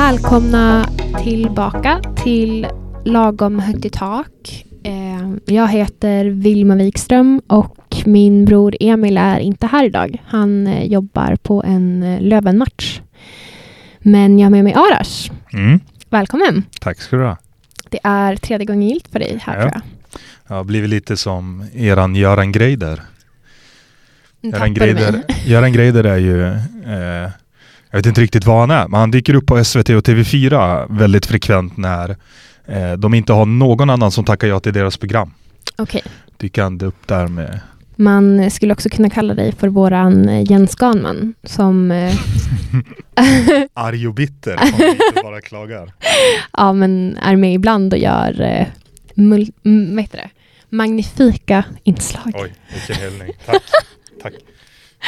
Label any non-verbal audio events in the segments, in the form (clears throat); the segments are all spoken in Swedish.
Välkomna tillbaka till Lagom högt i tak. Eh, Jag heter Vilma Wikström och min bror Emil är inte här idag. Han eh, jobbar på en eh, Lövenmatch. Men jag har med mig Arash. Mm, Välkommen! tack ska du ha. Det är tredje gången gillt för dig här Ja. tror jag. Jag har blivit lite som eran Göran Greider. Göran Greider. Göran Greider är ju, eh, jag vet inte riktigt vad han är, men han dyker upp på SVT och TV4 väldigt frekvent när eh, de inte har någon annan som tackar ja till deras program. Okej. Dyker han upp där med Man skulle också kunna kalla dig för våran eh, Jens Ganman som eh, (laughs) arg och bitter som inte bara klagar. (laughs) ja, men är med ibland och gör eh, mul- m- magnifika inslag. Oj, vilken (laughs) hällning. Tack. Tack. (laughs)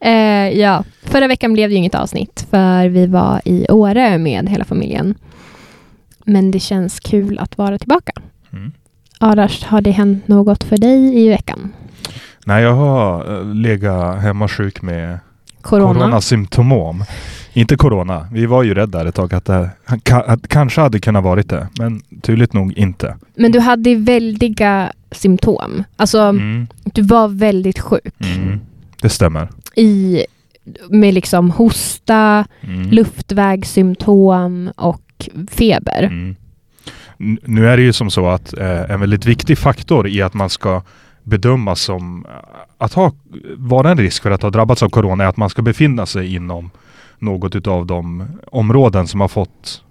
Eh, ja, förra veckan blev det ju inget avsnitt för vi var i Åre med hela familjen. Men det känns kul att vara tillbaka. Mm. Arash, har det hänt något för dig i veckan? Nej, jag har eh, legat hemma sjuk med Corona? coronasymptom. Inte corona. Vi var ju rädda ett tag att det att kanske hade kunnat varit det. Men tydligt nog inte. Men du hade väldiga symptom. Alltså, Mm. du var väldigt sjuk. Mm. Det stämmer. I, med liksom hosta, Mm. luftvägssymptom och feber. Mm. Nu är det ju som så att eh, en väldigt viktig faktor i att man ska bedömas som att ha, vara en risk för att ha drabbats av corona är att man ska befinna sig inom något utav de områden som har fått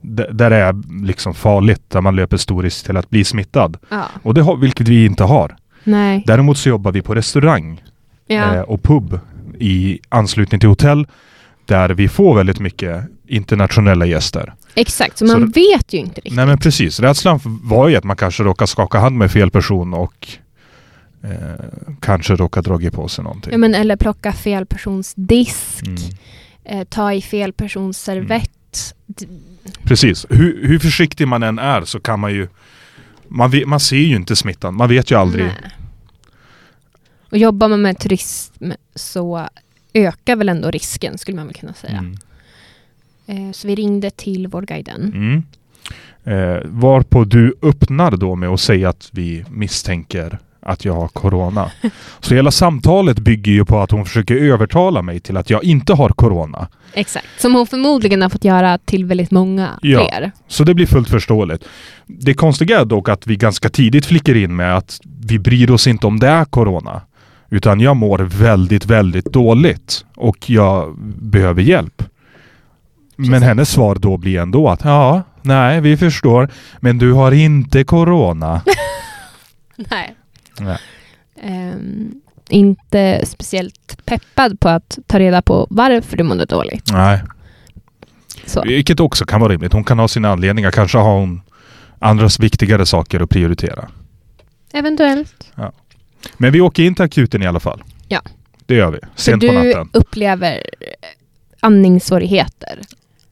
där det är liksom farligt, där man löper stor risk till att bli smittad. Ja. Och det har, vilket vi inte har. Nej. Däremot så jobbar vi på restaurang Eh, och pub i anslutning till hotell där vi får väldigt mycket internationella gäster. Exakt, så så man vet ju inte riktigt. Nej men precis, rädslan var ju att man kanske råkar skaka hand med fel person och eh, kanske råkar dra på sig någonting. Ja, men, eller plocka fel persons disk, Mm. eh, ta i fel persons servett. D- Precis, hur, hur försiktig man än är så kan man ju man, vet, man ser ju inte smittan, man vet ju aldrig. Nej. Och jobbar man med turism så ökar väl ändå risken skulle man väl kunna säga. Mm. Eh, så vi ringde till Vårdguiden. Mm. Eh, varpå du öppnar då med att säga att vi misstänker att jag har corona. (laughs) Så hela samtalet bygger ju på att hon försöker övertala mig till att jag inte har corona. Exakt. Som hon förmodligen har fått göra till väldigt många Ja. fler. Så det blir fullt förståeligt. Det konstiga är dock att vi ganska tidigt flickar in med att vi bryr oss inte om det är corona. Utan jag mår väldigt, väldigt dåligt och jag behöver hjälp. Men hennes svar då blir ändå att ja, nej, vi förstår. Men du har inte corona. (laughs) Nej. Nej. Ehm, inte speciellt peppad på att ta reda på varför du mådde dåligt. Nej, Så. vilket också kan vara rimligt. Hon kan ha sina anledningar. Kanske har hon andras viktigare saker att prioritera. Eventuellt. Men vi åker in till akuten i alla fall. Ja. Det gör vi. Sent på du natten. upplever eh, andningssvårigheter.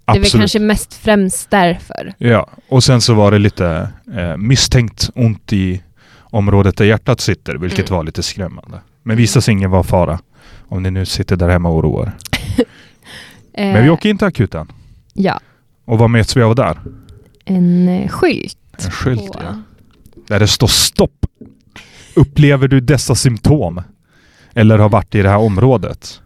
Det är väl Absolut. kanske mest främst därför. Ja, och sen så var det lite eh, misstänkt ont i området där hjärtat sitter, vilket Mm. var lite skrämmande. Men visade sig ingen vara fara. Om ni nu sitter där hemma och oroar. Eh, (laughs) Men vi åker in till akuten. Ja, Och vad möts vi av där? en eh, skylt. En skylt, på- ja. Där det står stopp. Upplever du dessa symptom? Eller har varit i det här området?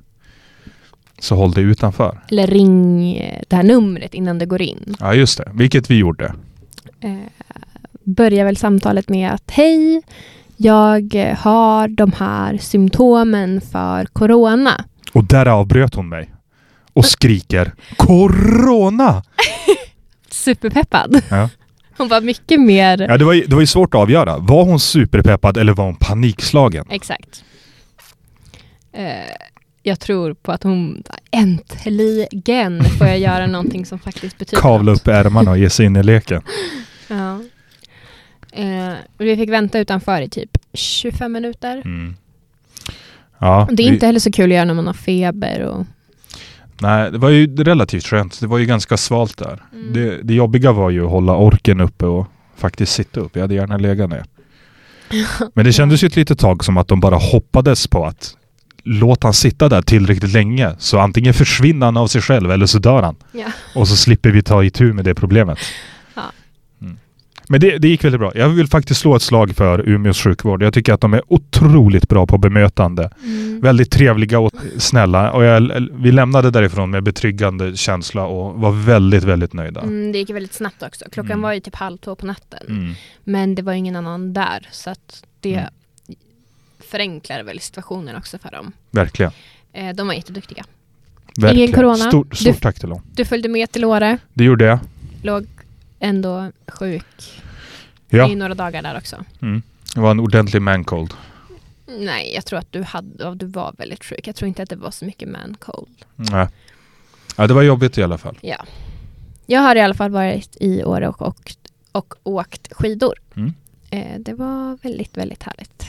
Så håll dig utanför. Eller ring eh, det här numret innan du går in. Ja, just det. Vilket vi gjorde. Eh, börjar väl samtalet med att hej, jag har de här symptomen för corona. Och där avbröt hon mig. Och skriker Corona! (laughs) Superpeppad. Ja. Hon var mycket mer... Ja, det var, ju, det var ju svårt att avgöra. Var hon superpeppad eller var hon panikslagen? Exakt. Eh, jag tror på att hon äntligen får jag göra någonting som faktiskt betyder Kavla något. upp ärmarna och ge sig in i leken. (laughs) Ja. Eh, vi fick vänta utanför i typ 25 minuter. Mm. Ja, Det är vi- inte heller så kul att göra när man har feber. Och... Nej, det var ju relativt skönt. Det var ju ganska svalt där. Mm. Det, det jobbiga var ju att hålla orken uppe och faktiskt sitta upp. Jag hade gärna legat ner. (laughs) Men det kändes ju ett litet tag som att de bara hoppades på att låt han sitta där tillräckligt länge. Så antingen försvinner han av sig själv eller så dör han. Ja. Och så slipper vi ta itu med det problemet. Ja. Mm. Men det, det gick väldigt bra. Jag vill faktiskt slå ett slag för Umeås sjukvård. Jag tycker att de är otroligt bra på bemötande. Mm. Väldigt trevliga och snälla. Och jag, vi lämnade därifrån med betryggande känsla och var väldigt, väldigt nöjda. Mm, det gick väldigt snabbt också. Klockan Mm. var ju typ halv två på natten. Mm. Men det var ingen annan där. Så att det Mm. förenklar väl situationen också för dem. Verkligen. Eh, de var jätteduktiga. Verkligen. corona. Stort, stort Du- tack till dem. Du följde med till Åre. Det gjorde jag. Låg ändå sjuk Ja, i några dagar där också. mm. det var en ordentlig mancold. Nej, jag tror att du, hade, du var väldigt sjuk. Jag tror inte att det var så mycket man cold. Nej. Ja, det var jobbigt i alla fall. Ja. Jag har i alla fall varit i Åre och, och, och åkt skidor. Mm. Eh, det var väldigt, väldigt härligt.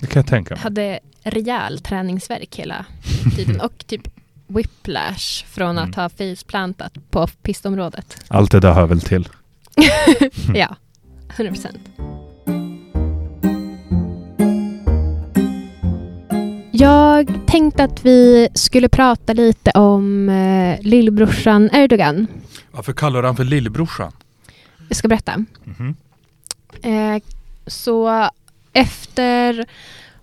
Det kan jag tänka mig. hade rejäl träningsverk hela (laughs) tiden och typ whiplash från att Mm. ha faceplantat på pistområdet. Allt det där hör väl till. (laughs) Ja, 100 procent. Jag tänkte att vi skulle prata lite om eh, lillbrorsan Erdogan. Varför kallar du han för lillbrorsan? Jag ska berätta. Mhm. Eh, så efter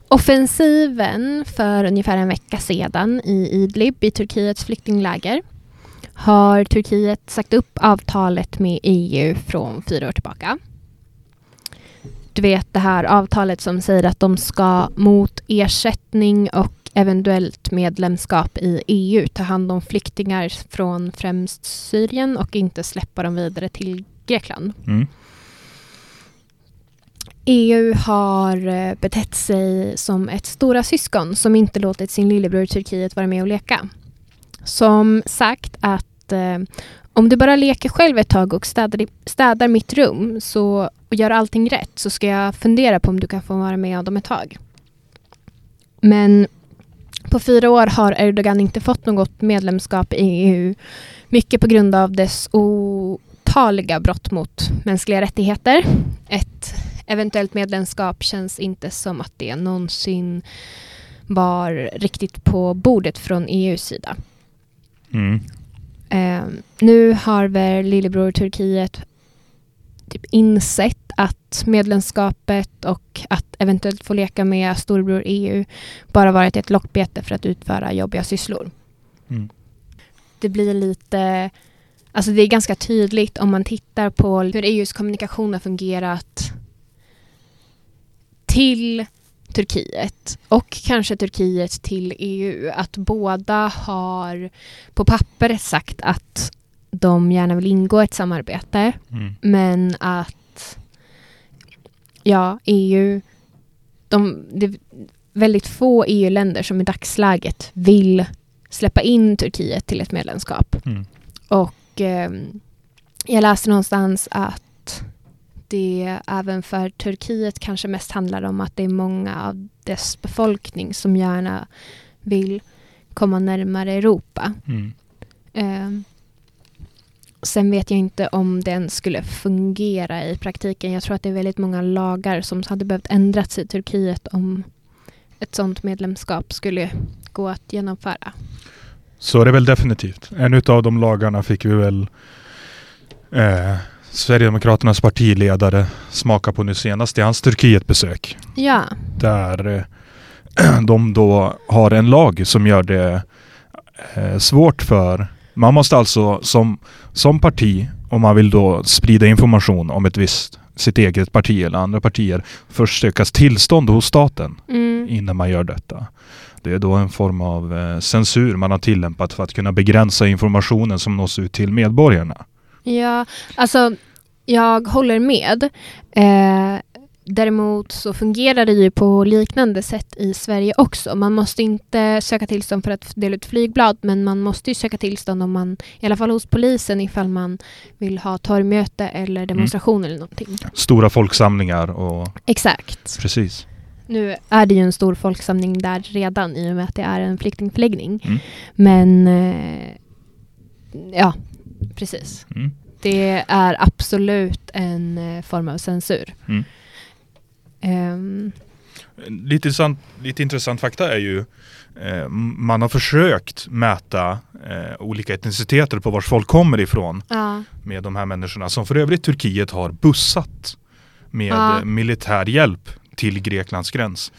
offensiven för ungefär en vecka sedan i Idlib i Turkiets flyktingläger har Turkiet sagt upp avtalet med EU från fyra år tillbaka. Du vet det här avtalet som säger att de ska mot ersättning och eventuellt medlemskap i EU ta hand om flyktingar från främst Syrien och inte släppa dem vidare till Grekland. Mm. EU har eh, betett sig som ett stora syskon som inte låtit sin lillebror Turkiet vara med och leka. Som sagt att eh, om du bara leker själv ett tag och städar, städar mitt rum så, och gör allting rätt så ska jag fundera på om du kan få vara med dem ett tag. Men på fyra år har Erdogan inte fått något medlemskap i EU. Mycket på grund av dess otaliga brott mot mänskliga rättigheter. Ett eventuellt medlemskap känns inte som att det någonsin var riktigt på bordet från EUs sida. Mm. Eh, nu har väl lillebror Turkiet typ insett att medlemskapet och att eventuellt få leka med storebror EU bara varit ett lockbete för att utföra jobbiga sysslor. Mm. Det blir lite, alltså det är ganska tydligt om man tittar på hur EUs kommunikation har fungerat till Turkiet och kanske Turkiet till EU att båda har på pappret sagt att de gärna vill ingå ett samarbete Mm. men att ja, EU de, det är väldigt få EU-länder som i dagsläget vill släppa in Turkiet till ett medlemskap. Mm. Och eh, jag läste någonstans att det även för Turkiet kanske mest handlar om att det är många av dess befolkning som gärna vill komma närmare Europa. Mm. Eh, sen vet jag inte om den skulle fungera i praktiken. Jag tror att det är väldigt många lagar som hade behövt ändras i Turkiet om ett sådant medlemskap skulle gå att genomföra. Så är det väl definitivt. En utav de lagarna fick vi väl eh, Sverigedemokraternas partiledare smaka på nu senast i hans Turkietbesök. Ja, Där eh, (clears throat) de då har en lag som gör det eh, svårt för man måste alltså som, som parti, om man vill då sprida information om ett visst, sitt eget parti eller andra partier, först sökas tillstånd hos staten mm. innan man gör detta. Det är då en form av eh, censur man har tillämpat för att kunna begränsa informationen som nås ut till medborgarna. Ja alltså jag håller med. Eh, däremot så fungerar det ju på liknande sätt i Sverige också. Man måste inte söka tillstånd för att dela ut flygblad men man måste ju söka tillstånd om man, i alla fall hos polisen ifall man vill ha torgmöte eller demonstration eller någonting. Stora folksamlingar och Exakt. precis. Nu är det ju en stor folksamling där redan i och med att det är en flyktingförläggning. Mm. Men eh, ja, precis. Mm. Det är absolut en eh, form av censur. Mm. Ehm, Lite intressant, lite intressant fakta är ju eh, man har försökt mäta eh, olika etniciteter på vars folk kommer ifrån Ja. med de här människorna som för övrigt Turkiet har bussat med Ja. militär hjälp till Greklands gräns.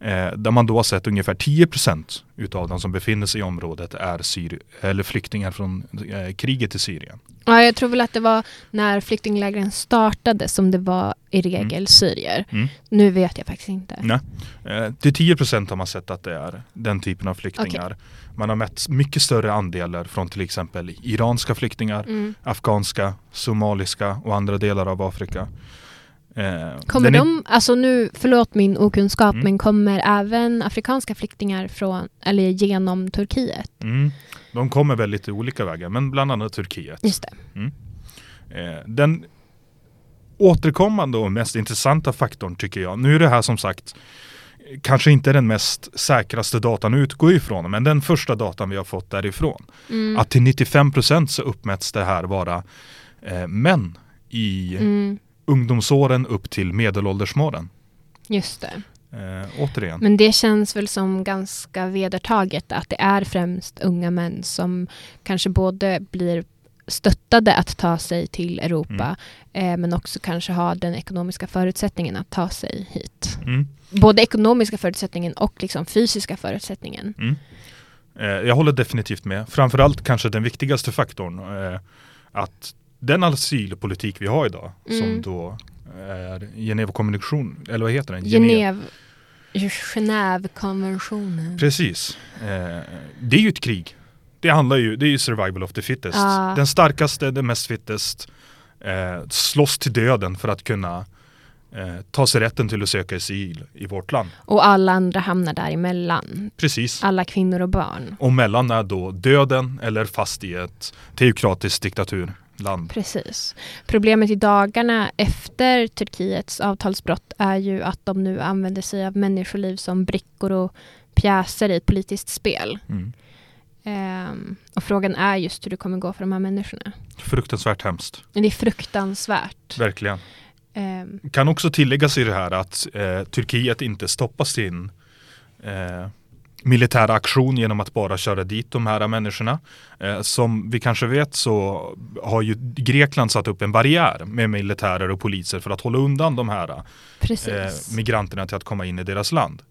Eh, där man då har sett ungefär 10% utav de som befinner sig i området är syr eller flyktingar från eh, kriget i Syrien. ja, jag tror väl att det var när flyktinglägren startade som det var i regel syrier. Mm. Nu vet jag faktiskt inte. Nej. Eh, till 10% har man sett att det är den typen av flyktingar. Man har mätt mycket större andelar från till exempel iranska flyktingar, Mm. afghanska, somaliska och andra delar av Afrika. Eh, Kommer är- de, alltså nu, förlåt min okunskap, Mm. men kommer även afrikanska flyktingar från, eller genom Turkiet? Mm. De kommer väldigt olika vägar, men bland annat Turkiet. Just det. Eh, den återkommande och mest intressanta faktorn tycker jag, nu är det här som sagt kanske inte den mest säkraste datan att utgå ifrån, men den första datan vi har fått därifrån. Mm. Att till 95% så uppmäts det här vara eh, män i Mm. Ungdomsåren upp till medelåldersmålen. Just det. Eh, återigen. Men det känns väl som ganska vedertaget att det är främst unga män som kanske både blir stöttade att ta sig till Europa eh, men också kanske har den ekonomiska förutsättningen att ta sig hit. Mm. Både ekonomiska förutsättningen och liksom fysiska förutsättningen. Mm. Eh, jag håller definitivt med. Framförallt kanske den viktigaste faktorn. Eh, att den asylpolitik vi har idag, Mm. som då är Genèvekonvention, eller vad heter den? Genève, Genèvekonventionen. Precis. Eh, det är ju ett krig. Det handlar ju, det är ju survival of the fittest. Ah. Den starkaste, den mest fittest, eh, slåss till döden för att kunna eh, ta sig rätten till att söka asyl i vårt land. Och alla andra hamnar däremellan. Precis. Alla kvinnor och barn. Och mellan är då döden eller fast i ett teokratiskt diktaturland. Precis. Problemet i dagarna efter Turkiets avtalsbrott är ju att de nu använder sig av människoliv som brickor och pjäser i ett politiskt spel. Mm. Ehm, och frågan är just hur det kommer gå för de här människorna. Fruktansvärt hemskt. Men det är fruktansvärt. Verkligen. Ehm, Kan också tilläggas i det här att eh, Turkiet inte stoppar sin eh, militära aktion genom att bara köra dit de här människorna. Eh, som vi kanske vet så har ju Grekland satt upp en barriär med militärer och poliser för att hålla undan de här eh, migranterna till att komma in i deras land.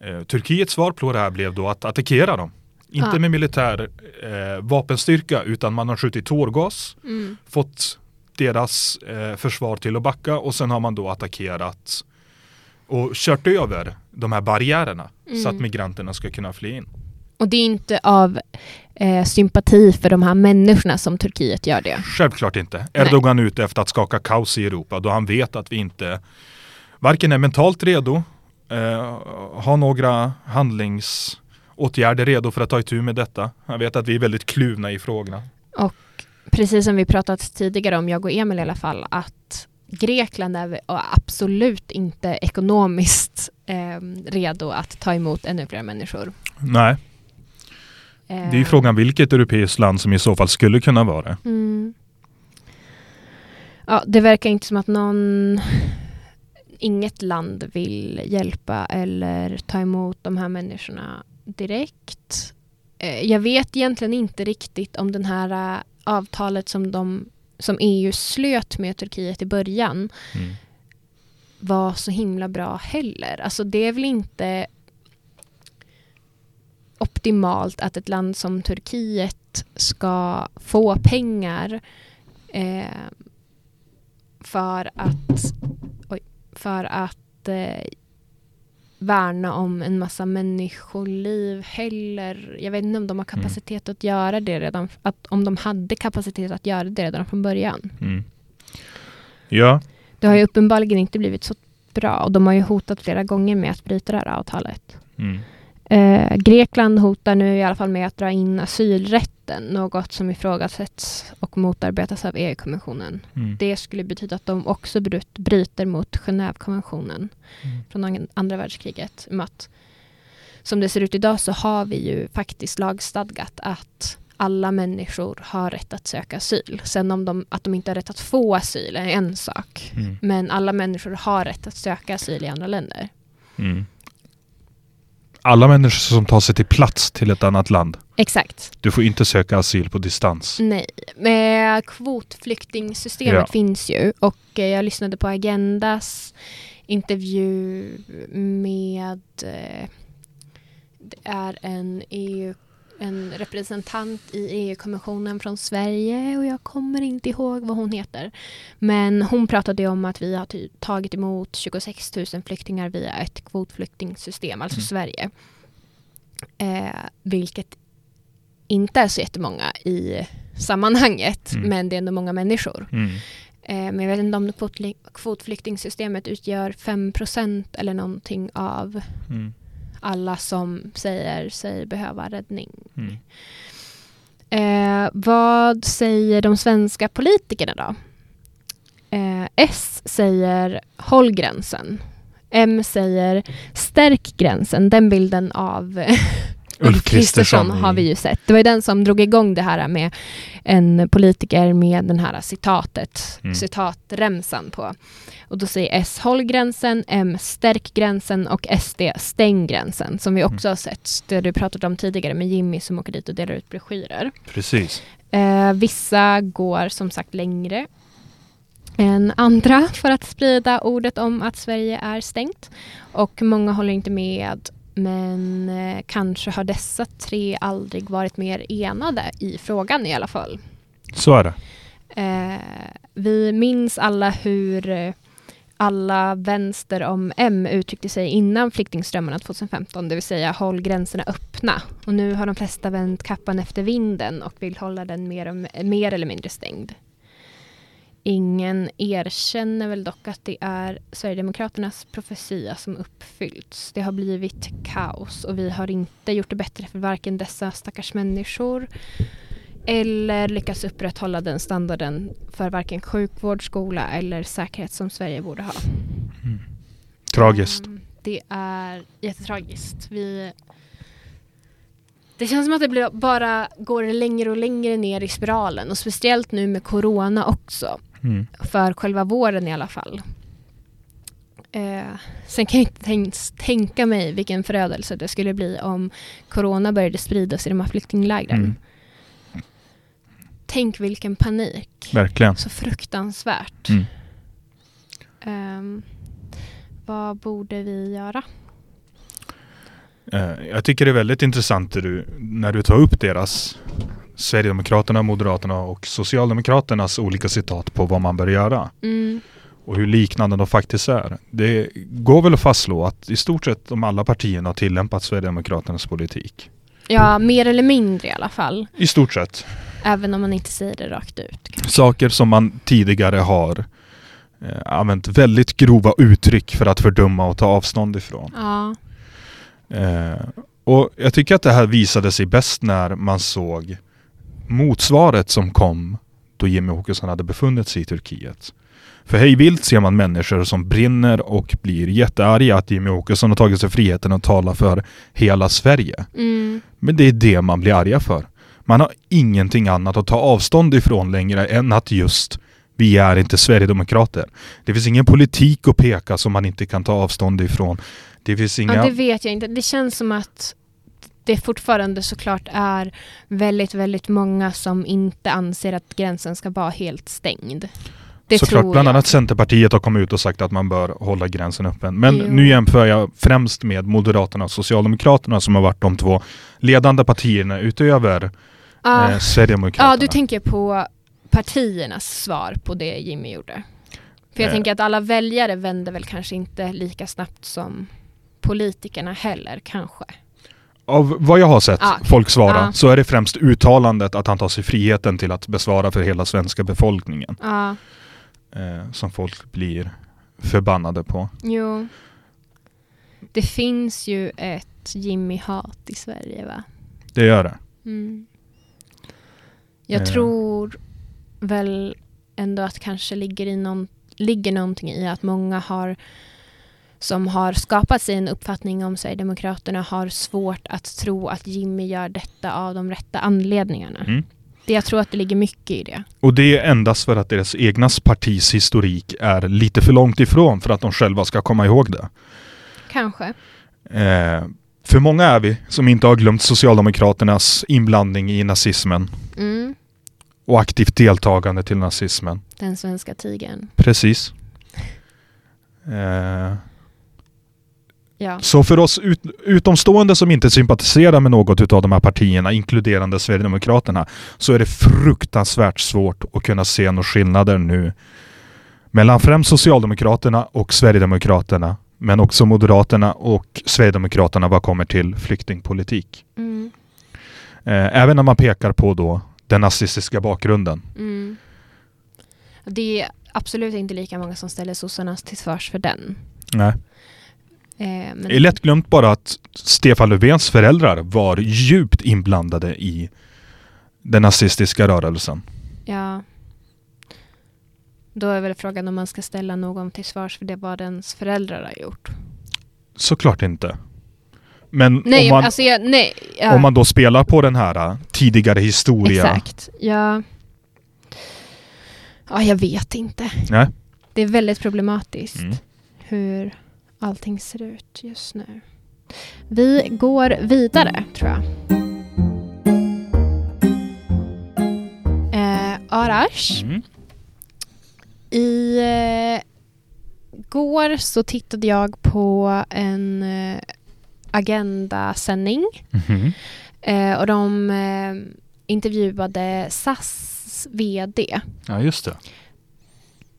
Eh, Turkiets svar på det här blev då att attackera dem. Inte Ja. med militär eh, vapenstyrka utan man har skjutit tårgas, Mm. fått deras eh, försvar till att backa och sen har man då attackerat och kört över de här barriärerna så att Mm. migranterna ska kunna fly in. Och det är inte av eh, sympati för de här människorna som Turkiet gör det. Självklart inte. Erdogan är ute efter att skaka kaos i Europa då han vet att vi inte varken är mentalt redo, eh, har några handlingsåtgärder redo för att ta itu med detta. Han vet att vi är väldigt kluvna i frågorna. Precis som vi pratat tidigare om, jag och Emil i alla fall, att Grekland är absolut inte ekonomiskt eh, redo att ta emot ännu fler människor. Nej, det är ju Eh, frågan vilket europeiskt land som i så fall skulle kunna vara det. Mm. Ja, det verkar inte som att någon, inget land vill hjälpa eller ta emot de här människorna direkt. Eh, Jag vet egentligen inte riktigt om den här eh, avtalet som, de, som EU slöt med Turkiet i början Mm. var så himla bra heller. Alltså det är väl inte optimalt att ett land som Turkiet ska få pengar eh, för att, oj, för att eh, värna om en massa människoliv heller. Jag vet inte om de har kapacitet att göra det redan, att, om de hade kapacitet att göra det redan från början. Mm. Ja, Det har ju uppenbarligen inte blivit så bra och de har ju hotat flera gånger med att bryta det här avtalet. mm. Eh, Grekland hotar nu i alla fall med att dra in asylrätten, något som ifrågasätts och motarbetas av EU-kommissionen. Mm. Det skulle betyda att de också bryt, bryter mot Genèvekonventionen Mm. från an- andra världskriget. Att, som det ser ut idag så har vi ju faktiskt lagstadgat att alla människor har rätt att söka asyl. Sen om de, att de inte har rätt att få asyl är en sak. Mm. Men alla människor har rätt att söka asyl i andra länder. Mm. Alla människor som tar sig till plats till ett annat land. Exakt. Du får inte söka asyl på distans. Nej, men kvotflyktingsystemet Ja. finns ju och eh, jag lyssnade på Agendas intervju med eh, det är en EU en representant i EU-kommissionen från Sverige och jag kommer inte ihåg vad hon heter. Men hon pratade om att vi har tagit emot 26 000 flyktingar via ett kvotflyktingsystem, alltså Mm. Sverige. Eh, vilket inte är så jättemånga i sammanhanget, Mm. men det är ändå många människor. Mm. Eh, men jag vet inte om kvotfly- kvotflyktingsystemet utgör 5% eller någonting av Mm. Alla som säger sig behöva räddning. Mm. Eh, vad säger de svenska politikerna då? Eh, S säger håll gränsen. M säger stärk gränsen. Den bilden av (laughs) Ulf Kristersson har vi ju sett. Det var ju den som drog igång det här med en politiker med den här citatet, Mm. citatremsan på. Och då säger S håll gränsen, M stärk gränsen och SD stäng gränsen. Som vi också har sett, det du pratade om tidigare med Jimmy som åker dit och delar ut broschyrer. Precis. Eh, vissa går som sagt längre än andra för att sprida ordet om att Sverige är stängt. Och många håller inte med men eh, kanske har dessa tre aldrig varit mer enade i frågan i alla fall. Så är det. Eh, vi minns alla hur eh, alla vänster om M uttryckte sig innan flyktingströmmarna 2015, det vill säga håll gränserna öppna. Och nu har de flesta vänt kappan efter vinden och vill hålla den mer, mer eller mindre stängd. Ingen erkänner väl dock att det är Sverigedemokraternas profetia som uppfyllts. Det har blivit kaos och vi har inte gjort det bättre för varken dessa stackars människor eller lyckats upprätthålla den standarden för varken sjukvård, skola eller säkerhet som Sverige borde ha. Tragiskt. Mm, Det är jättetragiskt. Vi... Det känns som att det bara går längre och längre ner i spiralen och speciellt nu med corona också. Mm. För själva våren i alla fall. Eh, sen kan jag inte tänk- tänka mig vilken förödelse det skulle bli om corona började spridas i de här flyktinglägren. Mm. Tänk vilken panik. Verkligen. Så fruktansvärt. Mm. Ehm, vad borde vi göra? Eh, Jag tycker det är väldigt intressant när du, när du tar upp deras Sverigedemokraterna, Moderaterna och Socialdemokraternas olika citat på vad man bör göra. Mm. och hur liknande de faktiskt är. Det går väl att fastslå att i stort sett de alla partierna har tillämpat Sverigedemokraternas politik. Ja, mer eller mindre i alla fall. I stort sett. Även om man inte säger det rakt ut. kanske. Saker som man tidigare har eh, använt väldigt grova uttryck för att fördöma och ta avstånd ifrån. Ja. Eh, och jag tycker att det här visade sig bäst när man såg motsvaret som kom då Jimmy Åkesson hade befunnit sig i Turkiet. För hej vilt ser man människor som brinner och blir jättearga att Jimmy Åkesson har tagit sig friheten att tala för hela Sverige. Mm. Men det är det man blir arga för. Man har ingenting annat att ta avstånd ifrån längre än att just vi är inte Sverigedemokrater. Det finns ingen politik att peka som man inte kan ta avstånd ifrån. Det finns inga... ja, det vet jag inte. Det känns som att det fortfarande såklart är väldigt, väldigt många som inte anser att gränsen ska vara helt stängd. Det Såklart, bland annat Centerpartiet har kommit ut och sagt att man bör hålla gränsen öppen. Men Jo. nu jämför jag främst med Moderaterna och Socialdemokraterna som har varit de två ledande partierna utöver Ja. eh, Sverigedemokraterna. Ja, du tänker på partiernas svar på det Jimmy gjorde. För jag Eh. tänker att alla väljare vänder väl kanske inte lika snabbt som politikerna heller, kanske. Av vad jag har sett Ah, folk svara ah. så är det främst uttalandet att han tar sig friheten till att besvara för hela svenska befolkningen Ja, eh, som folk blir förbannade på. jo. Det finns ju ett Jimmy-hat i Sverige, va? Det gör det. Mm. Jag Eh. tror väl ändå att kanske ligger, i någon, ligger någonting i att många har som har skapat sig en uppfattning om Sverigedemokraterna har svårt att tro att Jimmy gör detta av de rätta anledningarna. Mm. Det, jag tror att det ligger mycket i det. Och det är endast för att deras egna partis historik är lite för långt ifrån för att de själva ska komma ihåg det. kanske. Eh, för många är vi som inte har glömt Socialdemokraternas inblandning i nazismen Mm. och aktivt deltagande till nazismen. Den svenska tigern. Precis. (laughs) Eh, Ja. så för oss ut, utomstående som inte sympatiserar med något av de här partierna, inkluderande Sverigedemokraterna, så är det fruktansvärt svårt att kunna se några skillnader nu mellan främst Socialdemokraterna och Sverigedemokraterna, men också Moderaterna och Sverigedemokraterna vad kommer till flyktingpolitik. Mm. Eh, även när man pekar på då den nazistiska bakgrunden. Mm. Det är absolut inte lika många som ställer sossarna till svars för den. Nej. Eh, men, Det är lätt glömt bara att Stefan Löfvens föräldrar var djupt inblandade i den nazistiska rörelsen. Ja. Då är väl frågan om man ska ställa någon till svars för det vad ens föräldrar har gjort. Såklart inte. Men Nej, om, man, alltså jag, nej. Ja, om man då spelar på den här äh, tidigare historia. Exakt. Ja. ja, jag vet inte. Nej. Det är väldigt problematiskt Mm. hur allting ser ut just nu. Vi går vidare, tror jag. Eh, Arash, Mm. i eh, går så tittade jag på en eh, agendasändning Mhm. eh, och de eh, intervjuade SAS VD Ja, just det.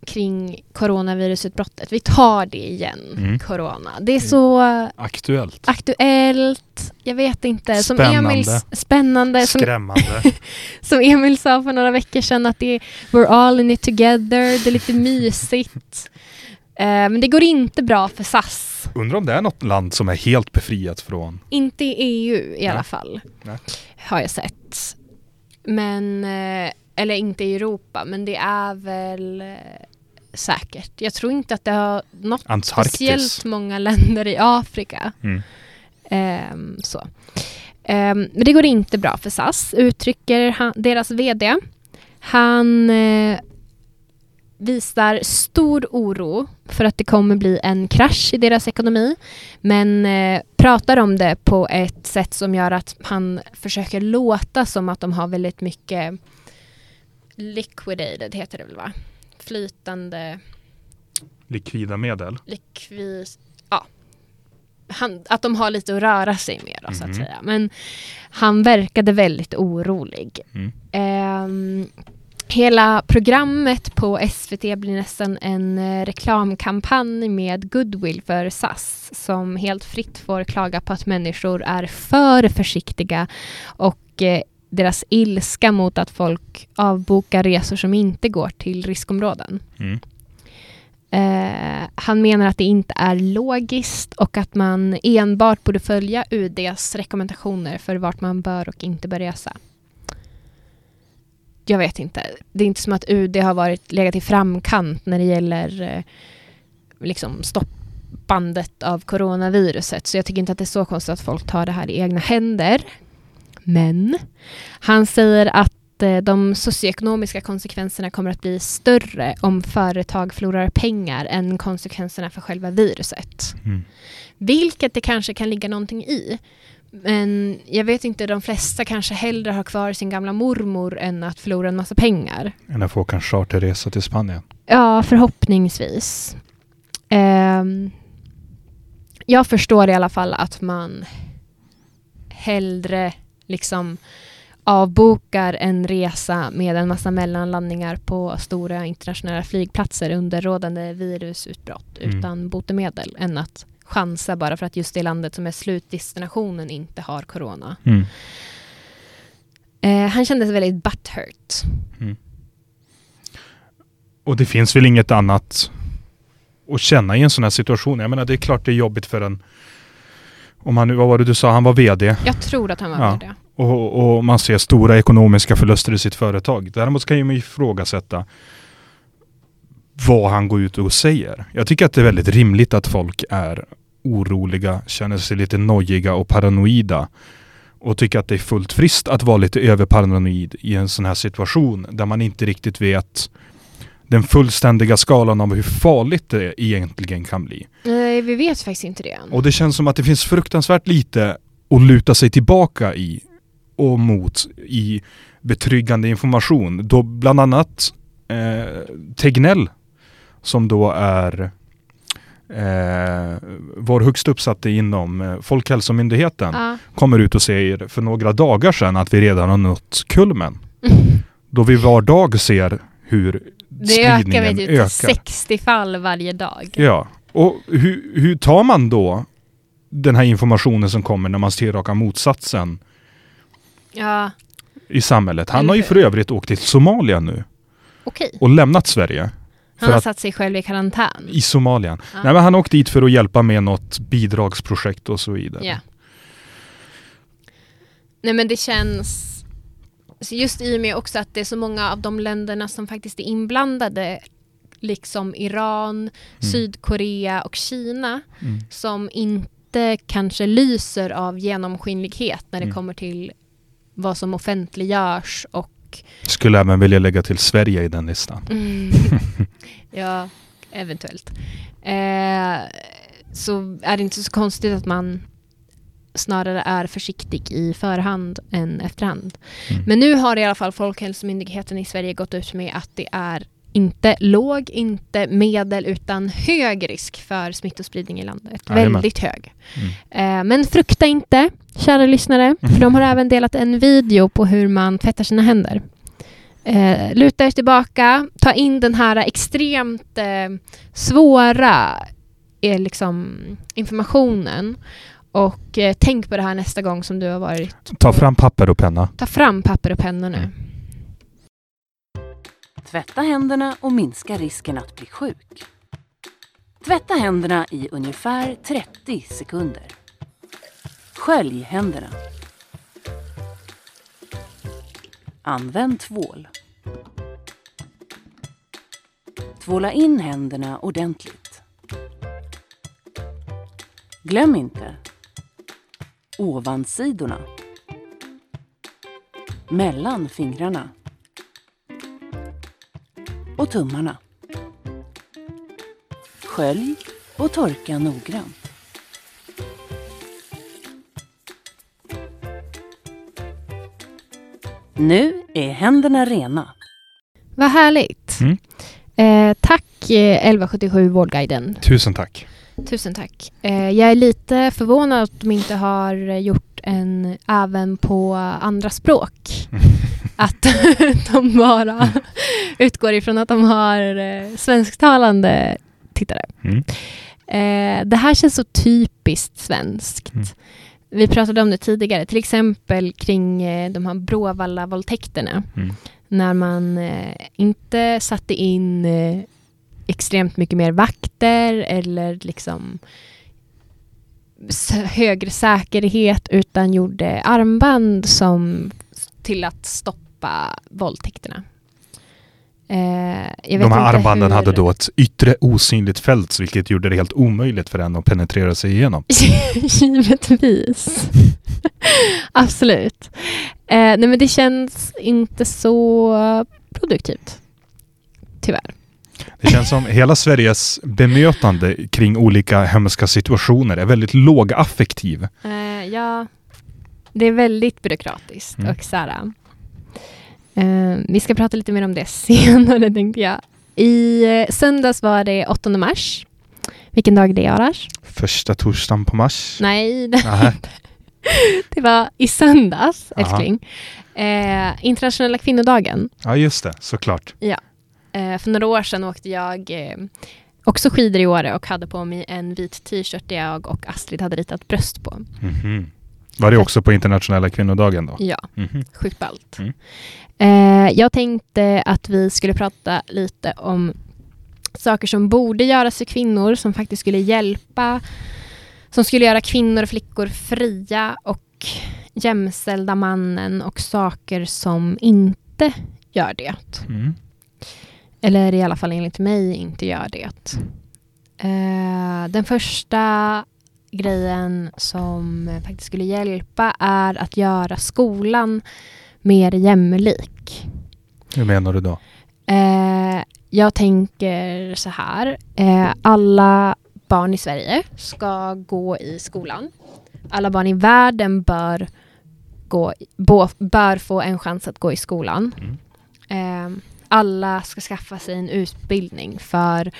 Kring coronavirusutbrottet. Vi tar det igen, Mm. corona. Det är så Aktuellt. aktuellt, jag vet inte. Som Spännande. Emil, spännande. Som, Skrämmande. (laughs) som Emil sa för några veckor sedan att det är we're all in it together, det är lite mysigt. Eh, men det går inte bra för SAS. Undrar om det är något land som är helt befriat från... Inte i EU i Nej. alla fall. Nej. Har jag sett. Men, eh, eller inte i Europa, men det är väl eh, säkert. Jag tror inte att det har nått Antarktis. speciellt många länder i Afrika. Mm. Ehm, så. Ehm, men det går inte bra för SAS, uttrycker han, deras VD. Han eh, visar stor oro för att det kommer bli en krasch i deras ekonomi. Men eh, pratar om det på ett sätt som gör att han försöker låta som att de har väldigt mycket liquidated, heter det väl va? Flytande Likvida medel. likvid... Ja. Han, att de har lite att röra sig med då, så att Mhm. säga. Men han verkade väldigt orolig. Mm. Ehm, hela programmet på SVT blir nästan en eh, reklamkampanj med goodwill för SAS som helt fritt får klaga på att människor är för försiktiga och eh, deras ilska mot att folk avbokar resor som inte går till riskområden. Mm. Eh, han menar att det inte är logiskt och att man enbart borde följa UDs rekommendationer för vart man bör och inte bör resa. Jag vet inte. Det är inte som att UD har varit legat i framkant när det gäller eh, liksom stoppandet av coronaviruset. Så jag tycker inte att det är så konstigt att folk tar det här i egna händer. Men han säger att eh, de socioekonomiska konsekvenserna kommer att bli större om företag förlorar pengar än konsekvenserna för själva viruset. Mm. Vilket det kanske kan ligga någonting i. Men jag vet inte, de flesta kanske hellre har kvar sin gamla mormor än att förlora en massa pengar. Än att få åka en charterresa till Spanien. Ja, förhoppningsvis. Ehm, jag förstår i alla fall att man hellre liksom avbokar en resa med en massa mellanlandningar på stora internationella flygplatser under rådande virusutbrott Mm. utan botemedel än att chansa bara för att just det landet som är slutdestinationen inte har corona. Mm. Eh, han kändes väldigt butthurt. Och det finns väl inget annat att känna i en sån här situation. Jag menar det är klart det är jobbigt för en om han vad var det du sa, han var VD Jag tror att han var Ja. det. och, och man ser stora ekonomiska förluster i sitt företag. Däremot kan man ifrågasätta vad han går ut och säger. Jag tycker att det är väldigt rimligt att folk är oroliga, känner sig lite nojiga och paranoida och tycker att det är fullt friskt att vara lite överparanoid i en sån här situation där man inte riktigt vet den fullständiga skalan av hur farligt det egentligen kan bli. Nej, vi vet faktiskt inte det än. Och det känns som att det finns fruktansvärt lite att luta sig tillbaka i och mot i betryggande information. Då bland annat eh, Tegnell som då är eh, vår högst uppsatte inom eh, Folkhälsomyndigheten Ja. kommer ut och säger för några dagar sedan att vi redan har nått kulmen. (laughs) Då vi var dag ser hur Det ökar spridningen typ till ökar. 60 fall varje dag. Ja, och hur, hur tar man då den här informationen som kommer när man ser raka motsatsen Ja, i samhället? Han har ju för övrigt åkt till Somalia nu okej. och lämnat Sverige. Han har att, satt sig själv i karantän. I Somalien. Ja. Nej men han åkte dit för att hjälpa med något bidragsprojekt och så vidare. Ja. Nej men det känns... så Just i och med också att det är så många av de länderna som faktiskt är inblandade, liksom Iran, Sydkorea och Kina, Mm. som inte kanske lyser av genomskinlighet när det Mm. kommer till vad som offentliggörs och Skulle även vilja lägga till Sverige i den listan. Mm. (laughs) ja, eventuellt. Eh, så är det inte så konstigt att man snarare är försiktig i förhand än efterhand. Mm. Men nu har i alla fall Folkhälsomyndigheten i Sverige gått ut med att det är inte låg, inte medel, utan hög risk för smittospridning i landet. Jajamän. Väldigt hög. Mm. Eh, men frukta inte, kära lyssnare, för de har (laughs) även delat en video på hur man tvättar sina händer. Eh, luta er tillbaka, ta in den här extremt eh, svåra liksom, informationen och eh, tänk på det här nästa gång som du har varit. Ta fram papper och penna. Ta fram papper och penna nu. Mm. Tvätta händerna och minska risken att bli sjuk. Tvätta händerna i ungefär 30 sekunder. Skölj händerna. Använd tvål. Tvåla in händerna ordentligt. Glöm inte ovansidorna. Mellan fingrarna och tummarna. Skölj och torka noggrant. Nu är händerna rena. Vad härligt. Mm. Eh, tack eh, 1177 Vårdguiden. Tusen tack. Tusen tack. Eh, jag är lite förvånad att de inte har gjort en även på andra språk. (laughs) Att (laughs) de bara utgår ifrån att de har eh, svensktalande tittare. Mm. Eh, det här känns så typiskt svenskt. Mm. Vi pratade om det tidigare, till exempel kring de här Bråvalla-våldtäkterna. Mm. När man inte satte in extremt mycket mer vakter eller liksom högre säkerhet utan gjorde armband som till att stoppa våldtäkterna. Eh, De här armbanden hur- hade då ett yttre osynligt fält vilket gjorde det helt omöjligt för den att penetrera sig igenom. (laughs) Givetvis. (laughs) Absolut. Eh, nej men det känns inte så produktivt. Tyvärr. Det känns som hela Sveriges bemötande kring olika hemska situationer är väldigt lågaffektiv. Eh, ja, det är väldigt byråkratiskt Mm. och så här, eh, Vi ska prata lite mer om det (laughs) senare tänkte jag. I eh, söndags var det 8 mars. Vilken dag är det Arash? Första torsdagen på mars. Nej, (laughs) det, var i söndags, älskling. Eh, internationella kvinnodagen. Ja just det, såklart. Eh, för några år sedan åkte jag eh, också skidor i Åre och hade på mig en vit t-shirt där jag och Astrid hade ritat bröst på. Mhm. Var det också på internationella kvinnodagen då? Ja, Mhm. sjukt ballt. Mm. Eh, jag tänkte att vi skulle prata lite om saker som borde göras för kvinnor, som faktiskt skulle hjälpa, som skulle göra kvinnor och flickor fria och jämställda mannen och saker som inte gör det. Mm. Eller i alla fall enligt mig inte gör det. Eh, den första grejen som faktiskt skulle hjälpa är att göra skolan mer jämlik. Hur menar du då? Eh, jag tänker så här. Eh, alla barn i Sverige ska gå i skolan. Alla barn i världen bör, gå, bo, bör få en chans att gå i skolan. Eh, alla ska skaffa sig en utbildning för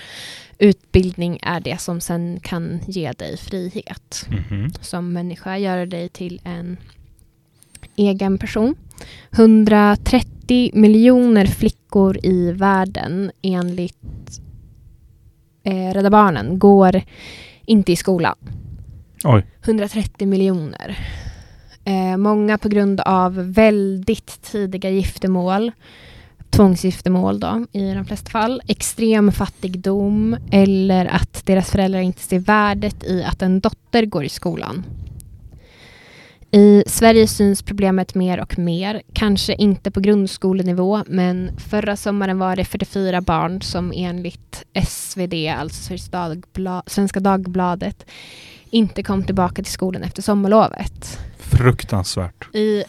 utbildning är det som sen kan ge dig frihet Mhm. som människa, göra dig till en egen person. 130 miljoner flickor i världen enligt eh, Rädda Barnen går inte i skolan. Oj. 130 miljoner. Eh, många på grund av väldigt tidiga giftermål, tvångsgiftermål då i de flesta fall, extrem fattigdom eller att deras föräldrar inte ser värdet i att en dotter går i skolan. I Sverige syns problemet mer och mer, kanske inte på grundskolenivå, men förra sommaren var det 44 barn som enligt SvD, alltså Svenska Dagbladet, inte kom tillbaka till skolan efter sommarlovet. Fruktansvärt. I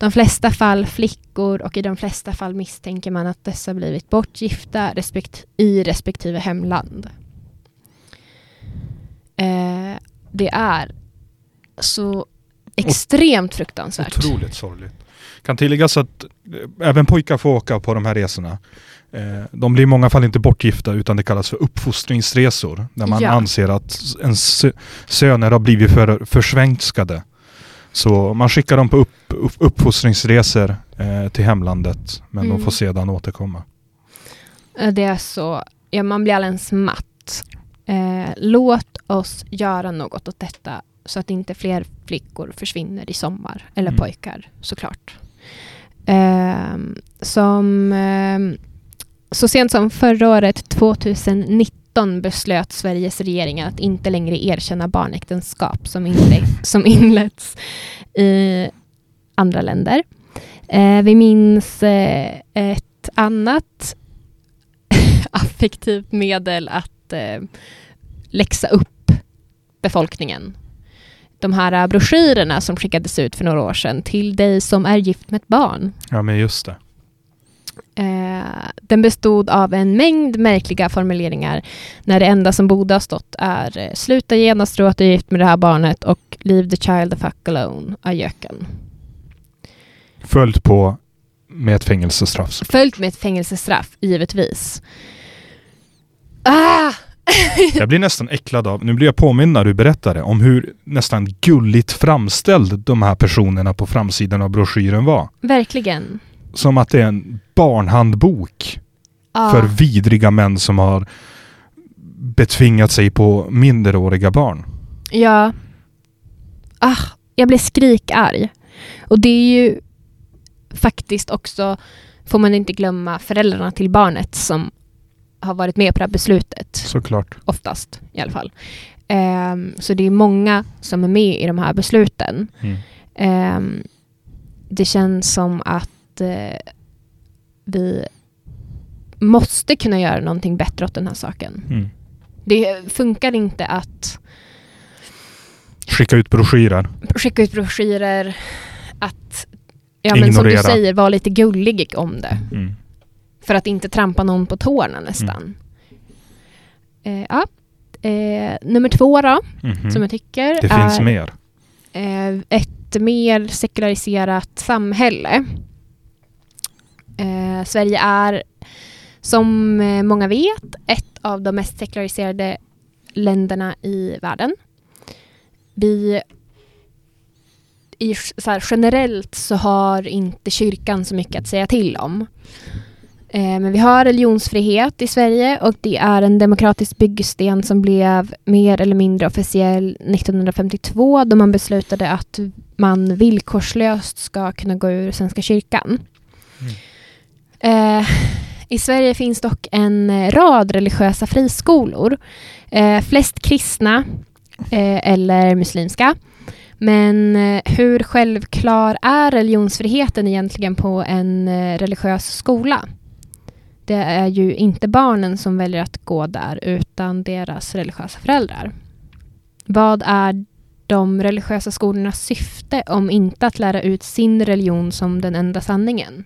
de flesta fall flickor och i de flesta fall misstänker man att dessa blivit bortgifta respekt i respektive hemland. Eh, det är så extremt fruktansvärt. Otroligt sorgligt. Kan tilläggas att eh, även pojkar får åka på de här resorna. Eh, de blir i många fall inte bortgifta utan det kallas för uppfostringsresor. Där man Ja. anser att ens sö- söner har blivit för, försvenskade. Så man skickar dem på upp, upp, uppfostringsresor eh, till hemlandet. Men Mm. de får sedan återkomma. Eh, Det är så, ja, man blir alldeles matt. Eh, låt oss göra något åt detta så att inte fler flickor försvinner i sommar. Eller Mm. pojkar såklart. Eh, som, eh, så sent som förra året, 2019, beslöt Sveriges regering att inte längre erkänna barnäktenskap som, inle- som inletts i andra länder. Eh, vi minns eh, ett annat (laughs) affektivt medel att eh, läxa upp befolkningen. De här eh, broschyrerna som skickades ut för några år sedan till dig som är gift med ett barn. Ja men just det. Eh, den bestod av en mängd märkliga formuleringar när det enda som borde ha stått är eh, sluta genast tro att du är gift med det här barnet och leave the child the fuck alone, ajöken. Följt på med ett fängelsestraff. Följt med ett fängelsestraff, givetvis. Ah! (laughs) Jag blir nästan äcklad av, nu blir jag påmind när du berättade om hur nästan gulligt framställd de här personerna på framsidan av broschyren var. Verkligen. Som att det är en barnhandbok Ah. för vidriga män som har betvingat sig på minderåriga barn. Ja. Ah, jag blir skrikarg. Och det är ju faktiskt också, får man inte glömma, föräldrarna till barnet som har varit med på det här beslutet. Såklart. Oftast i alla fall. Ehm, så det är många som är med i de här besluten. Mm. Ehm, det känns som att eh, vi måste kunna göra någonting bättre åt den här saken. Mm. Det funkar inte att Skicka ut broschyrer. skicka ut broschyrer, att ja, men som du Ignorera. säger, vara lite gullig om det. Mm. För att inte trampa någon på tårna nästan. Eh, ja. eh, nummer två då, Mhm. som jag tycker Det är finns mer. eh, ett mer sekulariserat samhälle. Eh, Sverige är, som eh, många vet, ett av de mest sekulariserade länderna i världen. Vi i, så här, generellt så har inte kyrkan så mycket att säga till om. Eh, men vi har religionsfrihet i Sverige och det är en demokratisk byggsten som blev mer eller mindre officiell 1952 då man beslutade att man villkorslöst ska kunna gå ur Svenska kyrkan. Mm. Eh, I Sverige finns dock en eh, rad religiösa friskolor. Eh, flest kristna eh, eller muslimska. Men eh, hur självklar är religionsfriheten egentligen på en eh, religiös skola? Det är ju inte barnen som väljer att gå där utan deras religiösa föräldrar. Vad är de religiösa skolornas syfte om inte att lära ut sin religion som den enda sanningen?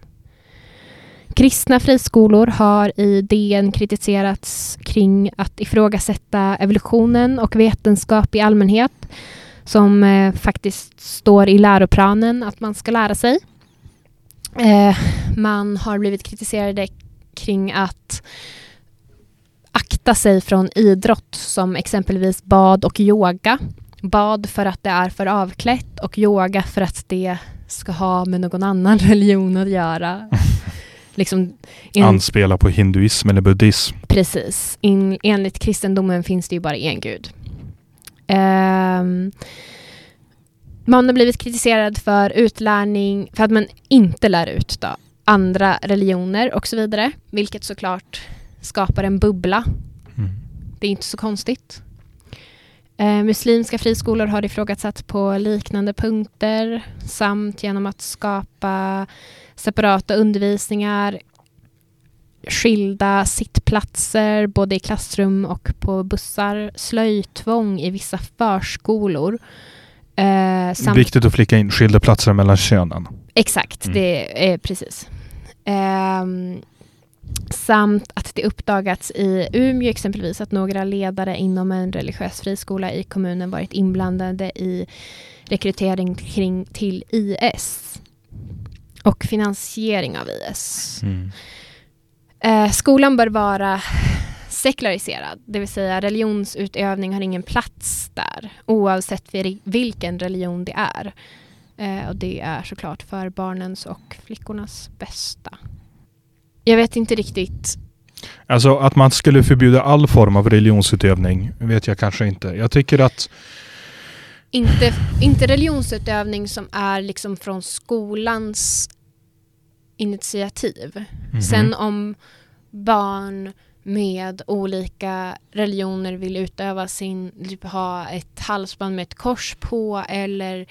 Kristna friskolor har i DN kritiserats kring att ifrågasätta evolutionen och vetenskap i allmänhet som eh, faktiskt står i läroplanen att man ska lära sig. Eh, man har blivit kritiserade kring att akta sig från idrott som exempelvis bad och yoga. Bad för att det är för avklätt och yoga för att det ska ha med någon annan (laughs) religion att göra liksom, en, Anspela på hinduism eller buddhism. Precis. In, enligt kristendomen finns det ju bara en gud. Um, man har blivit kritiserad för utlärning, för att man inte lär ut då, andra religioner och så vidare, vilket såklart skapar en bubbla. Mm. Det är inte så konstigt. Eh, muslimska friskolor har ifrågasatts på liknande punkter samt genom att skapa separata undervisningar, skilda sittplatser både i klassrum och på bussar, slöjtvång i vissa förskolor. Eh, samt... Viktigt att flicka in skilda platser mellan könen. Exakt, mm. det är precis. Eh, samt att det uppdagats i Umeå exempelvis att några ledare inom en religiös friskola i kommunen varit inblandade i rekrytering kring till IS och finansiering av IS. Mm. Eh, skolan bör vara sekulariserad, det vill säga religionsutövning har ingen plats där oavsett vilken religion det är. Eh, och det är såklart för barnens och flickornas bästa. Jag vet inte riktigt. Alltså att man skulle förbjuda all form av religionsutövning vet jag kanske inte. Jag tycker att inte, inte religionsutövning som är liksom från skolans initiativ. Mm -hmm. Sen om barn med olika religioner vill utöva sin, typ ha ett halsband med ett kors på eller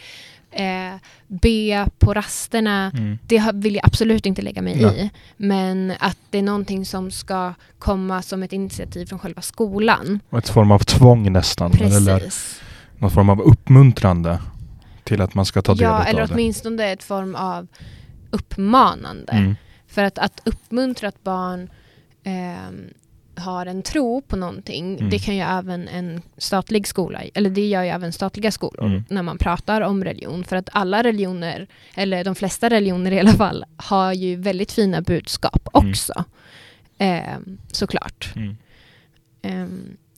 eh, be på rasterna, mm. det vill jag absolut inte lägga mig ja. i. Men att det är någonting som ska komma som ett initiativ från själva skolan. Och ett form av tvång nästan. Precis. Någon form av uppmuntrande till att man ska ta del ja, av det. Ja, eller åtminstone ett form av uppmanande. Mm. För att, att uppmuntra ett barn eh, har en tro på någonting, mm. det kan ju även en statlig skola, eller det gör ju även statliga skolor mm. när man pratar om religion. För att alla religioner, eller de flesta religioner i alla fall, har ju väldigt fina budskap mm. också. Eh, såklart. Eh,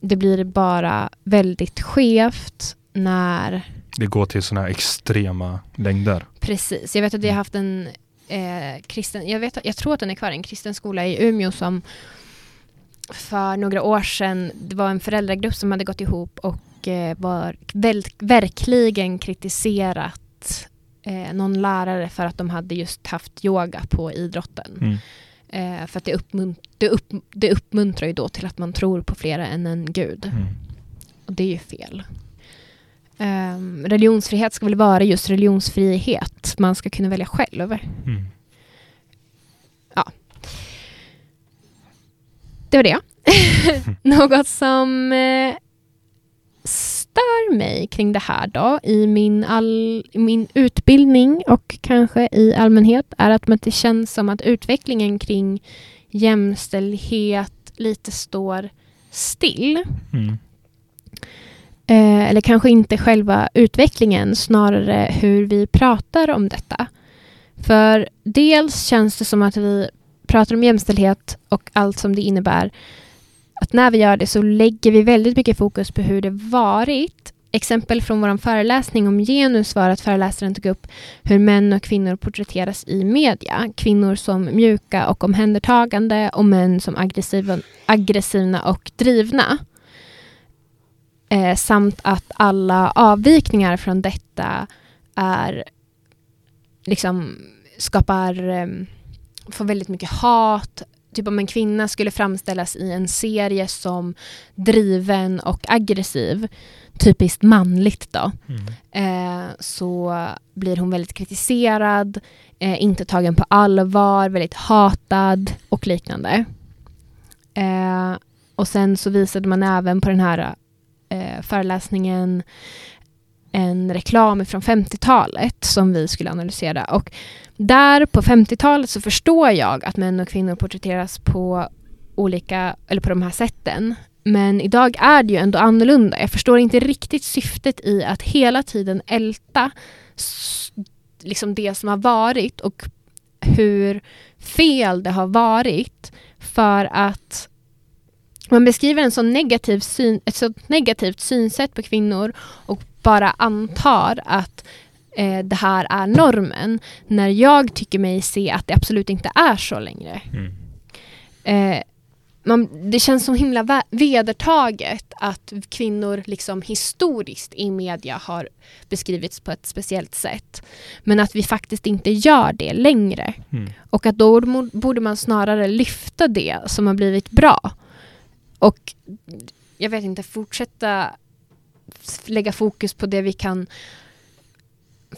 det blir bara väldigt skevt när det går till sådana här extrema längder. Precis. Jag vet att vi har mm. haft en eh, kristen, jag, vet, jag tror att den är kvar, en kristen skola i Umeå som för några år sedan, det var en föräldragrupp som hade gått ihop och eh, var väl, verkligen kritiserat eh, någon lärare för att de hade just haft yoga på idrotten. Mm. Eh, för att det, uppmunt det, upp det uppmuntrar ju då till att man tror på flera än en gud. Mm. Och det är ju fel. Um, religionsfrihet ska väl vara just religionsfrihet. Man ska kunna välja själv. Mm. Ja. Det var det. (laughs) (laughs) Något som eh, stör mig kring det här då i min, all, min utbildning och kanske i allmänhet är att det känns som att utvecklingen kring jämställdhet lite står still. Mm. Eh, eller kanske inte själva utvecklingen, snarare hur vi pratar om detta. För dels känns det som att vi pratar om jämställdhet och allt som det innebär. Att när vi gör det så lägger vi väldigt mycket fokus på hur det varit. Exempel från vår föreläsning om genus var att föreläsaren tog upp hur män och kvinnor porträtteras i media. Kvinnor som mjuka och omhändertagande och män som aggressiva, aggressiva och drivna. Eh, samt att alla avvikningar från detta är liksom skapar eh, får väldigt mycket hat. Typ om en kvinna skulle framställas i en serie som driven och aggressiv, typiskt manligt då, mm. eh, så blir hon väldigt kritiserad, eh, inte tagen på allvar, väldigt hatad och liknande. Eh, och sen så visade man även på den här eh, föreläsningen en reklam från 50-talet som vi skulle analysera. Och där på 50-talet så förstår jag att män och kvinnor porträtteras på olika, eller på de här sätten. Men idag är det ju ändå annorlunda. Jag förstår inte riktigt syftet i att hela tiden älta liksom det som har varit och hur fel det har varit för att man beskriver en sån negativ syn, ett så negativt synsätt på kvinnor och bara antar att eh, det här är normen när jag tycker mig se att det absolut inte är så längre. Mm. Eh, man, det känns så himla vedertaget att kvinnor liksom historiskt i media har beskrivits på ett speciellt sätt. Men att vi faktiskt inte gör det längre. Mm. Och att då borde man snarare lyfta det som har blivit bra. Och jag vet inte, fortsätta lägga fokus på det vi kan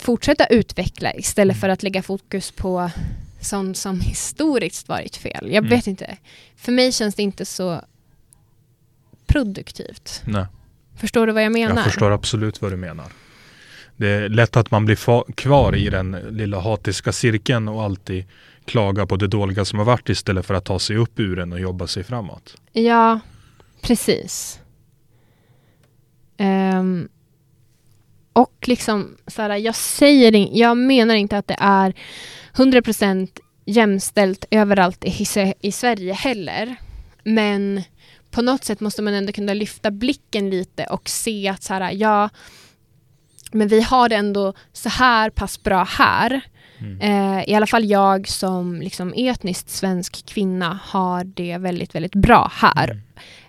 fortsätta utveckla istället mm. för att lägga fokus på sånt som historiskt varit fel. Jag mm. vet inte. För mig känns det inte så produktivt. Nej. Förstår du vad jag menar? Jag förstår absolut vad du menar. Det är lätt att man blir kvar i den lilla hatiska cirkeln och alltid klaga på det dåliga som har varit istället för att ta sig upp ur den och jobba sig framåt. Ja, precis. Um, och liksom, så här, jag säger jag menar inte att det är 100% jämställt överallt i, i Sverige heller. Men på något sätt måste man ändå kunna lyfta blicken lite och se att så här, ja, men vi har det ändå så här pass bra här. Mm. Eh, I alla fall jag som liksom etniskt svensk kvinna har det väldigt, väldigt bra här. Mm.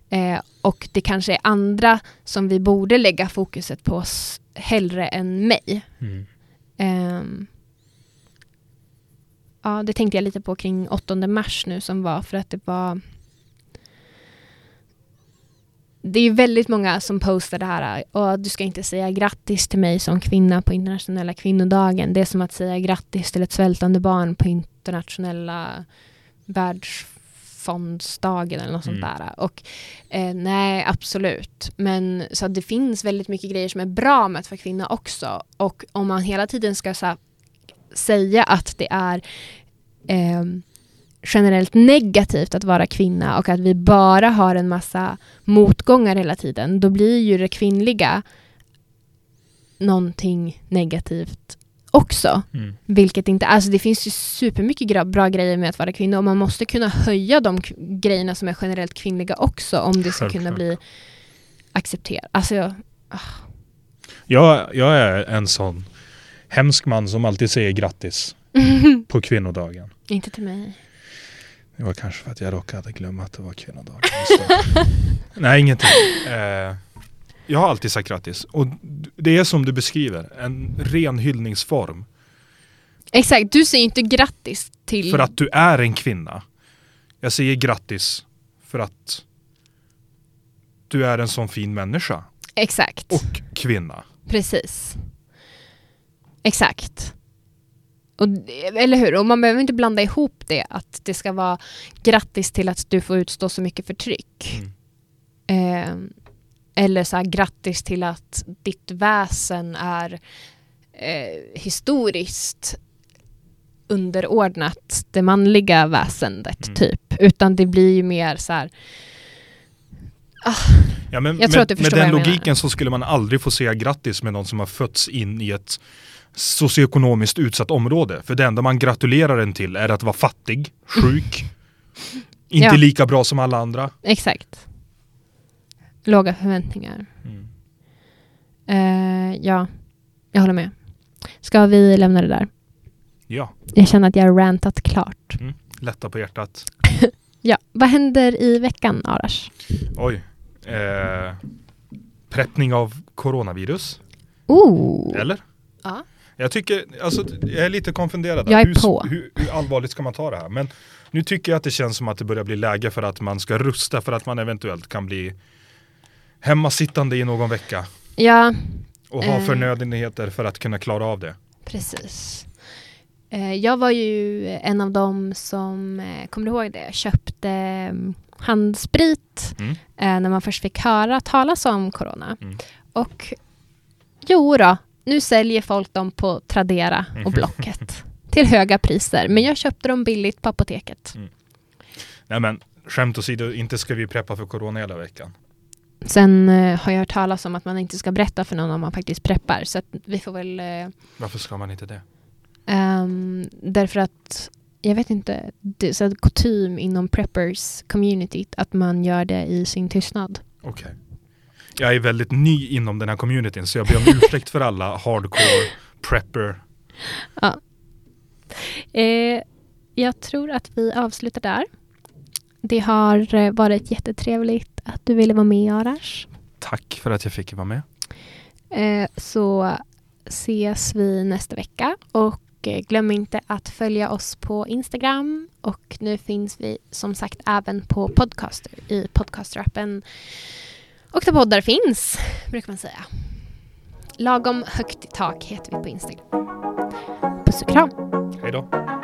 Eh, och det kanske är andra som vi borde lägga fokuset på hellre än mig. Mm. Eh, ja, det tänkte jag lite på kring 8 mars nu som var för att det var det är väldigt många som postar det här och du ska inte säga grattis till mig som kvinna på internationella kvinnodagen. Det är som att säga grattis till ett svältande barn på internationella världsfondsdagen eller något mm. sånt där. Och eh, nej, absolut. Men så det finns väldigt mycket grejer som är bra med att vara kvinna också. Och om man hela tiden ska så här, säga att det är eh, generellt negativt att vara kvinna och att vi bara har en massa motgångar hela tiden, då blir ju det kvinnliga någonting negativt också. Mm. Vilket inte, alltså det finns ju supermycket bra grejer med att vara kvinna och man måste kunna höja de grejerna som är generellt kvinnliga också om det ska Självklart. kunna bli accepterat. Alltså jag, ah. jag, jag är en sån hemsk man som alltid säger grattis (laughs) på kvinnodagen. Inte till mig. Det var kanske för att jag råkade glömma att det var kvinnodagen. (laughs) Nej, ingenting. Eh, jag har alltid sagt grattis. Och det är som du beskriver, en ren hyllningsform. Exakt, du säger inte grattis till... För att du är en kvinna. Jag säger grattis för att du är en sån fin människa. Exakt. Och kvinna. Precis. Exakt. Och, eller hur? Och man behöver inte blanda ihop det, att det ska vara grattis till att du får utstå så mycket förtryck. Mm. Eh, eller så här, grattis till att ditt väsen är eh, historiskt underordnat det manliga väsendet, mm. typ. Utan det blir ju mer så här... Ah, ja, men, jag tror med, att du förstår Med den logiken menar. så skulle man aldrig få säga grattis med någon som har fötts in i ett socioekonomiskt utsatt område. För det enda man gratulerar en till är att vara fattig, sjuk, (laughs) inte ja. lika bra som alla andra. Exakt. Låga förväntningar. Mm. Uh, ja, jag håller med. Ska vi lämna det där? Ja. Jag känner att jag har rantat klart. Mm. Lätta på hjärtat. (laughs) ja, vad händer i veckan, Arash? Oj. Eh, preppning av coronavirus. Oh. Eller? Ja. Jag tycker, alltså jag är lite konfunderad. Jag är hur, på. Hur, hur, allvarligt ska man ta det här? Men nu tycker jag att det känns som att det börjar bli läge för att man ska rusta för att man eventuellt kan bli hemmasittande i någon vecka. Ja. Och ha eh, förnödenheter för att kunna klara av det. Precis. Eh, jag var ju en av dem som, eh, kommer du ihåg det, köpte mm, handsprit mm. när man först fick höra talas om corona. Mm. Och Jo då, nu säljer folk dem på Tradera och Blocket (laughs) till höga priser. Men jag köpte dem billigt på apoteket. Nej men, skämt åsido, inte ska vi preppa för corona hela veckan. Sen eh, har jag hört talas om att man inte ska berätta för någon om man faktiskt preppar. Så vi får väl... eh, Varför ska man inte det? ehm, därför att, jag vet inte, det är så kutym inom preppers communityt att man gör det i sin tystnad. Okej. Jag är väldigt ny inom den här communityn så jag ber om ursäkt för alla hardcore prepper. (laughs) Eh, jag tror att vi avslutar där. Det har eh, varit jättetrevligt att du ville vara med Arash. Tack för att jag fick vara med. Eh, så ses vi nästa vecka och eh, glöm inte att följa oss på Instagram och nu finns vi som sagt även på Podcaster i Podcaster-appen och där poddar finns, brukar man säga. Lagom högt i tak heter vi på Instagram. Puss och kram! Hej då.